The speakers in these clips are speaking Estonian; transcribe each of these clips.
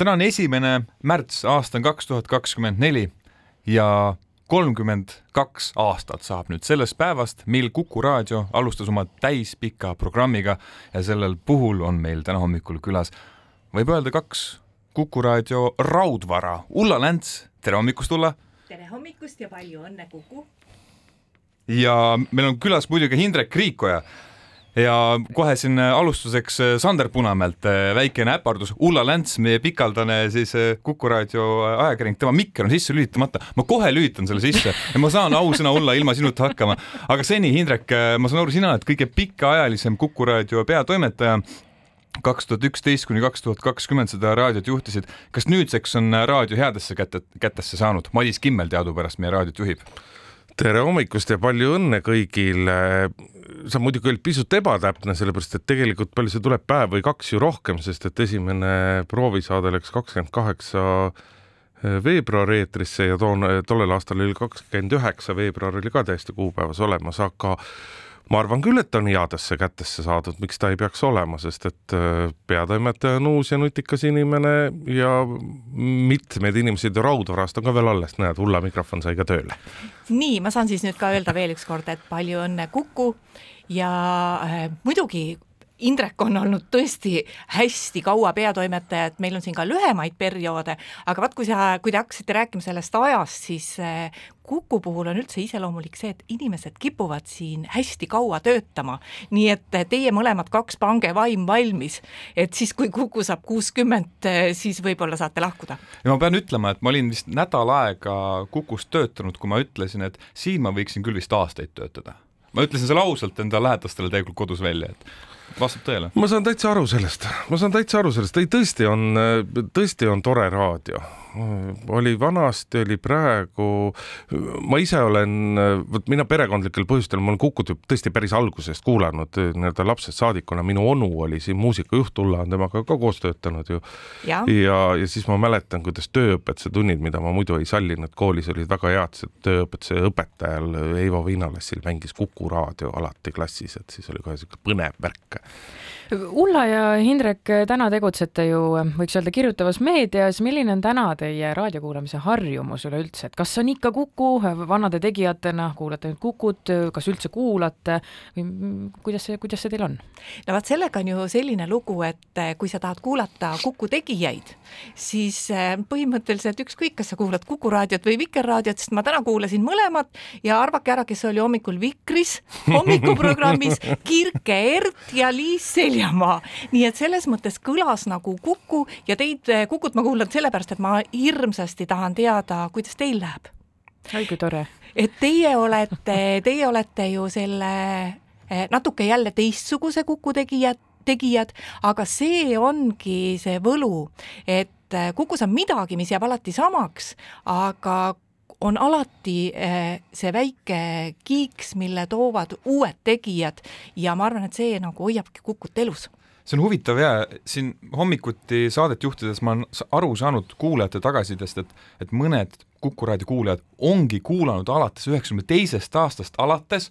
täna on esimene märts, aasta on kaks tuhat kakskümmend neli ja kolmkümmend kaks aastat saab nüüd sellest päevast, mil Kuku raadio alustas oma täispika programmiga ja sellel puhul on meil täna hommikul külas, võib öelda, kaks Kuku raadio raudvara. Ulla Länts, tere hommikust, Ulla! tere hommikust ja palju õnne, Kuku! ja meil on külas muidugi Hindrek Riikoja ja kohe siin alustuseks äh, Sander Punamäelt äh, väikene äpardus. Ulla Länts, meie pikaldane siis äh, Kuku raadio ajakirjanik, tema mikker on sisse lülitamata. ma kohe lülitan selle sisse ja ma saan ausõna olla ilma sinuta hakkama. aga seni, Hindrek, ma saan aru, sina oled kõige pikaajalisem Kuku raadio peatoimetaja kaks tuhat üksteist kuni kaks tuhat kakskümmend seda raadiot juhtisid. kas nüüdseks on raadio headesse kätte, kätesse saanud? Madis Kimmel teadupärast meie raadiot juhib tere hommikust ja palju õnne kõigile. on muidugi olnud pisut ebatäpne, sellepärast et tegelikult palju see tuleb päev või kaks ju rohkem, sest et esimene proovisaade läks kakskümmend kaheksa veebruari eetrisse ja toon, tollel aastal oli kakskümmend üheksa veebruar oli ka täiesti kuupäevas olemas, aga ma arvan küll, et on headesse kätesse saadud, miks ta ei peaks olema, sest et äh, peatoimetaja on uus ja nutikas inimene ja mitmed inimesed raudvarast on ka veel alles, näed, Ulla mikrofon sai ka tööle. nii, ma saan siis nüüd ka öelda veel ükskord, et palju õnne Kuku ja äh, muidugi Indrek on olnud tõesti hästi kaua peatoimetaja, et meil on siin ka lühemaid perioode, aga vaat kui sa, kui te hakkasite rääkima sellest ajast, siis eh, Kuku puhul on üldse iseloomulik see, et inimesed kipuvad siin hästi kaua töötama, nii et eh, teie mõlemad kaks, pange vaim valmis, et siis, kui Kuku saab kuuskümmend, eh, siis võib-olla saate lahkuda. ja ma pean ütlema, et ma olin vist nädal aega Kukus töötanud, kui ma ütlesin, et siin ma võiksin küll vist aastaid töötada. Ma ütlesin selle ausalt enda lähedastele tegelikult kodus välja, et vastab tõele? ma saan täitsa aru sellest, ma saan täitsa aru sellest, ei tõesti on, tõesti on tore raadio oli vanasti, oli praegu, ma ise olen, vot mina perekondlikel põhjustel, ma olen Kukut ju tõesti päris algusest kuulanud nii-öelda lapsest saadikuna, minu onu oli siin muusikajuht, Ulla on temaga ka koos töötanud ju. ja, ja, ja siis ma mäletan, kuidas tööõpetuse tunnid, mida ma muidu ei sallinud koolis, olid väga head, see tööõpetuse õpetajal Eivo Viinalassil mängis Kuku raadio alati klassis, et siis oli kohe niisugune põnev värk Ulla ja Hindrek, täna tegutsete ju, võiks öelda, kirjutavas meedias. milline on täna teie raadiokuulamise harjumus üleüldse, et kas on ikka Kuku, vanade tegijatena kuulate nüüd Kukut, kas üldse kuulate või kuidas see, kuidas see teil on? no vot, sellega on ju selline lugu, et kui sa tahad kuulata Kuku tegijaid, siis eh, põhimõtteliselt ükskõik, kas sa kuulad Kuku raadiot või Vikerraadiot, sest ma täna kuulasin mõlemat ja arvake ära, kes oli hommikul Vikris hommikuprogrammis Kirke Ert ja Liis Selja Viljamaa. nii et selles mõttes kõlas nagu Kuku ja teid, eh, Kukut ma kuulan sellepärast, et ma hirmsasti tahan teada, kuidas teil läheb. oi kui tore. et teie olete, teie olete ju selle eh, natuke jälle teistsuguse Kuku tegijad, tegijad, aga see ongi see võlu, et eh, Kukus on midagi, mis jääb alati samaks, aga on alati eh, see väike kiiks, mille toovad uued tegijad ja ma arvan, et see nagu hoiabki Kukut elus see on huvitav ja siin hommikuti saadet juhtides ma olen aru saanud kuulajate tagasisidest, et, et mõned Kuku raadio kuulajad ongi kuulanud alates üheksakümne teisest aastast alates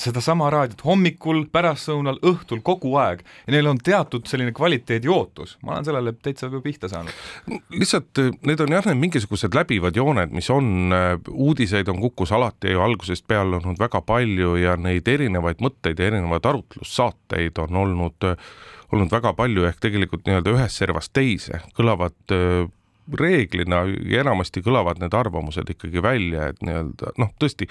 sedasama raadiot hommikul, pärastlõunal, õhtul, kogu aeg. Ja neil on teatud selline kvaliteedi ootus, ma olen sellele täitsa pihta saanud. lihtsalt eh, need on jah, need mingisugused läbivad jooned, mis on, eh, uudiseid on Kukus alati ju algusest peale olnud väga palju ja neid erinevaid mõtteid ja erinevaid arutlussaateid on olnud, eh, olnud väga palju, ehk tegelikult nii-öelda ühest servast teise kõlavad reeglina ja enamasti kõlavad need arvamused ikkagi välja, et nii-öelda noh, tõesti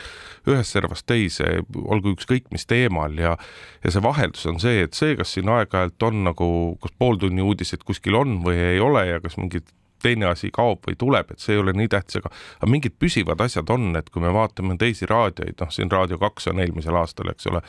ühest servast teise, olgu ükskõik mis teemal ja ja see vaheldus on see, et see, kas siin aeg-ajalt on nagu, kas pooltunni uudised kuskil on või ei ole ja kas mingid teine asi kaob või tuleb, et see ei ole nii tähtis, aga, aga mingid püsivad asjad on, et kui me vaatame teisi raadioid, noh, siin Raadio kaks on eelmisel aastal, eks ole,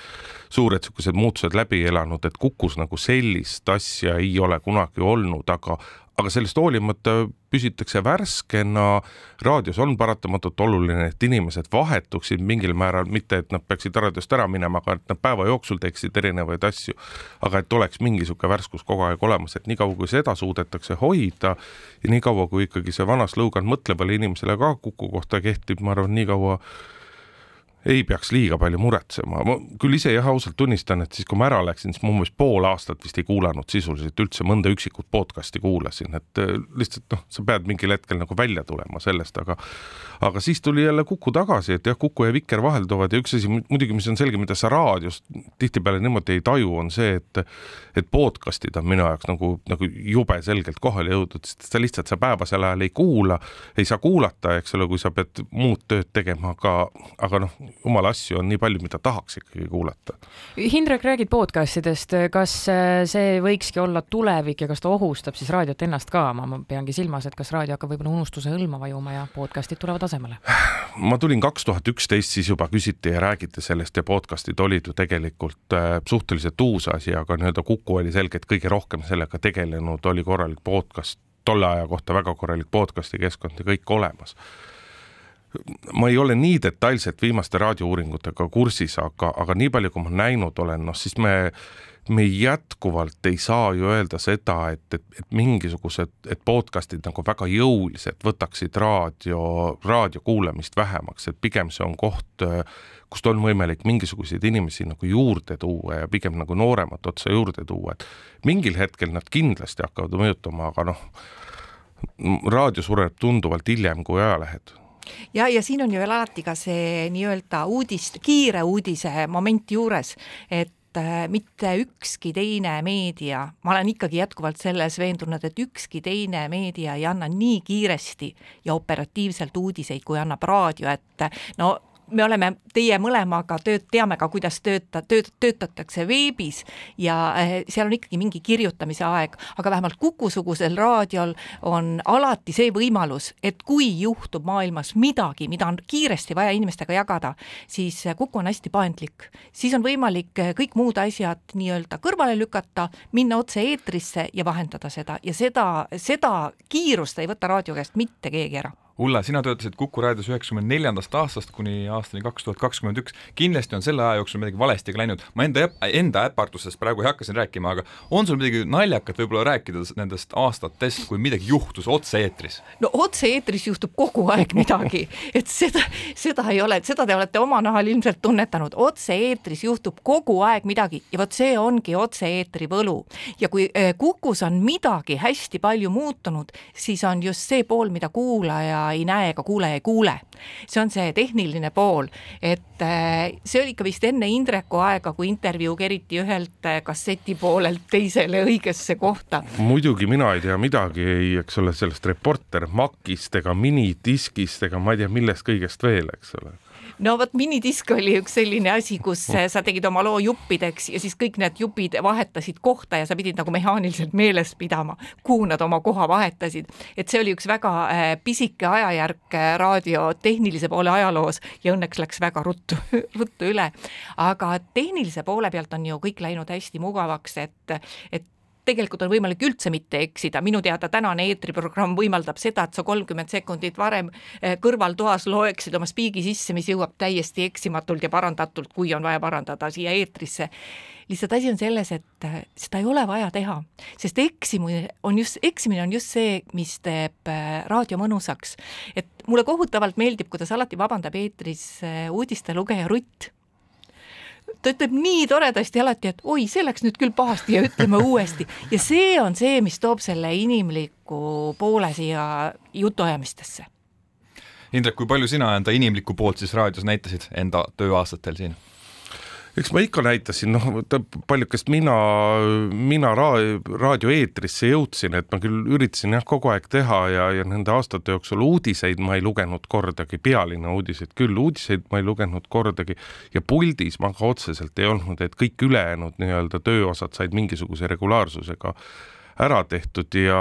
suured niisugused muutused läbi elanud, et Kukus nagu sellist asja ei ole kunagi olnud, aga, aga sellest hoolimata püsitakse värskena. raadios on paratamatult oluline, et inimesed vahetuksid mingil määral, mitte et nad peaksid raadiost ära minema, aga et nad päeva jooksul teeksid erinevaid asju. aga et oleks mingi sihuke värskus kogu aeg olemas, et niikaua kui seda suudetakse hoida ja niikaua kui ikkagi see vana slogan mõtlevale inimesele ka Kuku kohta kehtib, ma arvan, niikaua ei peaks liiga palju muretsema, ma küll ise jah, ausalt tunnistan, et siis kui ma ära läksin, siis ma umbes pool aastat vist ei kuulanud sisuliselt üldse, mõnda üksikut podcast'i kuulasin, et äh, lihtsalt noh, sa pead mingil hetkel nagu välja tulema sellest, aga aga siis tuli jälle Kuku tagasi, et jah, Kuku ja Viker vahelduvad ja üks asi muidugi, mis on selge, mida sa raadios tihtipeale niimoodi ei taju, on see, et et podcast'id on minu jaoks nagu, nagu jube selgelt kohale jõudnud, sest sa lihtsalt sa päevasel ajal ei kuula, ei saa kuulata, eks ole, kui sa pead muud tööd tegema, aga, aga noh, jumala asju on nii palju, mida tahaks ikkagi kuulata. Hindrek, räägid podcastidest, kas äh, see võikski olla tulevik ja kas ta ohustab siis raadiot ennast ka, ma peangi silmas, et kas raadio hakkab võib-olla unustuse hõlma vajuma ja podcast'id tulevad asemele? ma tulin kaks tuhat üksteist, siis juba küsiti ja räägiti sellest ja podcast'id olid ju tegelikult äh, suhteliselt uus asi, aga nii-öelda Kuku oli selgelt kõige rohkem sellega tegelenud, oli korralik podcast, tolle aja kohta väga korralik podcast'i keskkond ja kõik olemas ma ei ole nii detailselt viimaste raadiouuringutega kursis, aga, aga nii palju, kui ma näinud olen, noh siis me, me jätkuvalt ei saa ju öelda seda, et, et, et mingisugused, et podcast'id nagu väga jõuliselt võtaksid raadio, raadio kuulamist vähemaks, et pigem see on koht, kust on võimalik mingisuguseid inimesi nagu juurde tuua ja pigem nagu nooremat otsa juurde tuua, et mingil hetkel nad kindlasti hakkavad mõjutama, aga noh, raadio sureb tunduvalt hiljem kui ajalehed ja, ja siin on ju veel alati ka see nii-öelda uudist, kiire uudise moment juures, et äh, mitte ükski teine meedia, ma olen ikkagi jätkuvalt selles veendunud, et ükski teine meedia ei anna nii kiiresti ja operatiivselt uudiseid, kui annab raadio, et no me oleme teie mõlemaga tööd, teame ka, kuidas tööta, tööd, töötatakse veebis ja eh, seal on ikkagi mingi kirjutamise aeg, aga vähemalt Kuku-sugusel raadiol on alati see võimalus, et kui juhtub maailmas midagi, mida on kiiresti vaja inimestega jagada, siis Kuku on hästi paindlik. siis on võimalik eh, kõik muud asjad nii-öelda kõrvale lükata, minna otse eetrisse ja vahendada seda ja seda, seda kiirust ei võta raadio käest mitte keegi ära Ulla, sina töötasid Kuku raadios üheksakümne neljandast aastast kuni aastani kaks tuhat kakskümmend üks, kindlasti on selle aja jooksul midagi valesti ka läinud, ma enda, enda äpardusest praegu ei hakka siin rääkima, aga on sul midagi naljakat võib-olla rääkida nendest aastatest, kui midagi juhtus otse-eetris? no otse-eetris juhtub kogu aeg midagi, et seda, seda ei ole, seda te olete oma nahal ilmselt tunnetanud, otse-eetris juhtub kogu aeg midagi ja vot see ongi otse-eetri võlu. ja kui eh, Kukus on midagi hästi palju muutunud, siis on just see pool, mida kuulaja ei näe ega kuule ei kuule. see on see tehniline pool, et äh, see oli ikka vist enne Indreku aega, kui intervjuu keriti ühelt äh, kasseti poolelt teisele õigesse kohta. muidugi mina ei tea midagi, ei, eks ole, sellest Reporter Macist ega minidiskist ega ma ei tea, millest kõigest veel, eks ole no vot, minidisk oli üks selline asi, kus äh, sa tegid oma loo juppideks ja siis kõik need jupid vahetasid kohta ja sa pidid nagu mehaaniliselt meeles pidama, kuhu nad oma koha vahetasid. et see oli üks väga äh, pisike ajajärk äh, raadio tehnilise poole ajaloos ja õnneks läks väga ruttu, ruttu üle. aga tehnilise poole pealt on ju kõik läinud hästi mugavaks, et, et tegelikult on võimalik üldse mitte eksida, minu teada tänane eetriprogramm võimaldab seda, et sa kolmkümmend sekundit varem eh, kõrvaltoas loeksid oma spiigi sisse, mis jõuab täiesti eksimatult ja parandatult, kui on vaja parandada siia eetrisse. lihtsalt asi on selles, et eh, seda ei ole vaja teha, sest eksimine on just, eksimine on just see, mis teeb eh, raadio mõnusaks. et mulle kohutavalt meeldib, kuidas alati vabandab eetris uudistelugeja Rutt ta ütleb nii toredasti alati, et oi, see läks nüüd küll pahasti ja ütleme uuesti. ja see on see, mis toob selle inimliku poole siia jutuajamistesse. Indrek, kui palju sina enda inimlikku poolt siis raadios näitasid enda tööaastatel siin? Eks ma ikka näitasin, noh, paljukest mina, mina ra-, raadioeetrisse jõudsin, et ma küll üritasin jah, kogu aeg teha ja, ja nende aastate jooksul uudiseid ma ei lugenud kordagi, pealinna uudiseid küll, uudiseid ma ei lugenud kordagi ja puldis ma ka otseselt ei olnud, et kõik ülejäänud nii-öelda tööosad said mingisuguse regulaarsusega ära tehtud ja,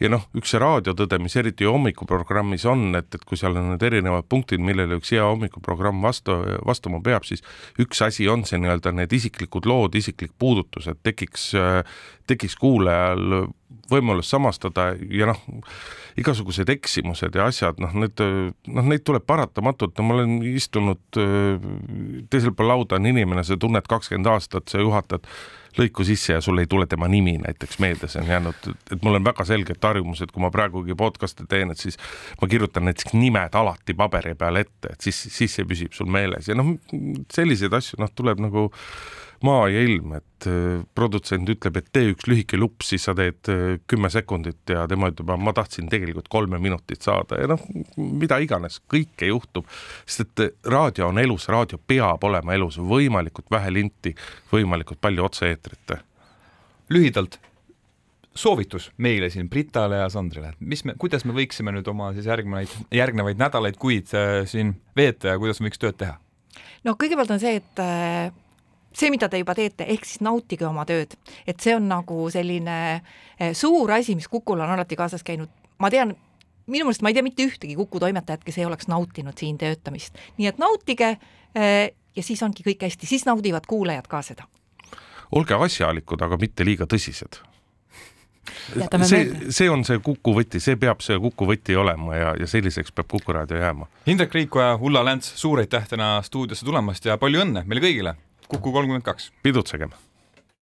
ja noh, üks see raadiotõde, mis eriti hommikuprogrammis on, et, et kui seal on need erinevad punktid, millele üks hea hommikuprogramm vastu, vastuma peab, siis üks asi on see nii-öelda need isiklikud lood, isiklik puudutus, et tekiks, tekiks kuulajal võimalus samastada ja noh, igasugused eksimused ja asjad, noh, need, noh, neid tuleb paratamatult, no ma olen istunud teisel pool lauda on inimene, sa tunned kakskümmend aastat, sa juhatad lõiku sisse ja sul ei tule tema nimi näiteks meedias on jäänud, et mul on väga selged harjumused, kui ma praegugi podcast'e teen, et siis ma kirjutan näiteks nimed alati paberi peale ette, et siis, siis see püsib sul meeles ja noh, selliseid asju, noh, tuleb nagu maa ja ilm, et äh, produtsent ütleb, et tee üks lühike lups, siis sa teed äh, kümme sekundit ja tema ütleb, ma tahtsin tegelikult kolme minutit saada ja noh, mida iganes, kõike juhtub, sest et äh, raadio on elus, raadio peab olema elus, võimalikult vähe linti, võimalikult palju otse-eetrit. lühidalt, soovitus meile siin, Britale ja Sandrile, mis me, kuidas me võiksime nüüd oma siis järgnevaid, järgnevaid nädalaid, kuid siin veeta ja kuidas me võiks tööd teha? no kõigepealt on see, et see, mida te juba teete, ehk siis nautige oma tööd, et see on nagu selline eh, suur asi, mis Kukul on alati kaasas käinud, ma tean, minu meelest ma ei tea mitte ühtegi Kuku toimetajat, kes ei oleks nautinud siin töötamist, nii et nautige eh, ja siis ongi kõik hästi, siis naudivad kuulajad ka seda. olge asjalikud, aga mitte liiga tõsised. See, see on see Kuku võti, see peab see Kuku võti olema ja, ja selliseks peab Kuku raadio jääma. Hindrek Riikoja, Ulla Länts, suur aitäh täna stuudiosse tulemast ja palju õnne meile kõigile Kuku kolmkümmend kaks. pidutsegem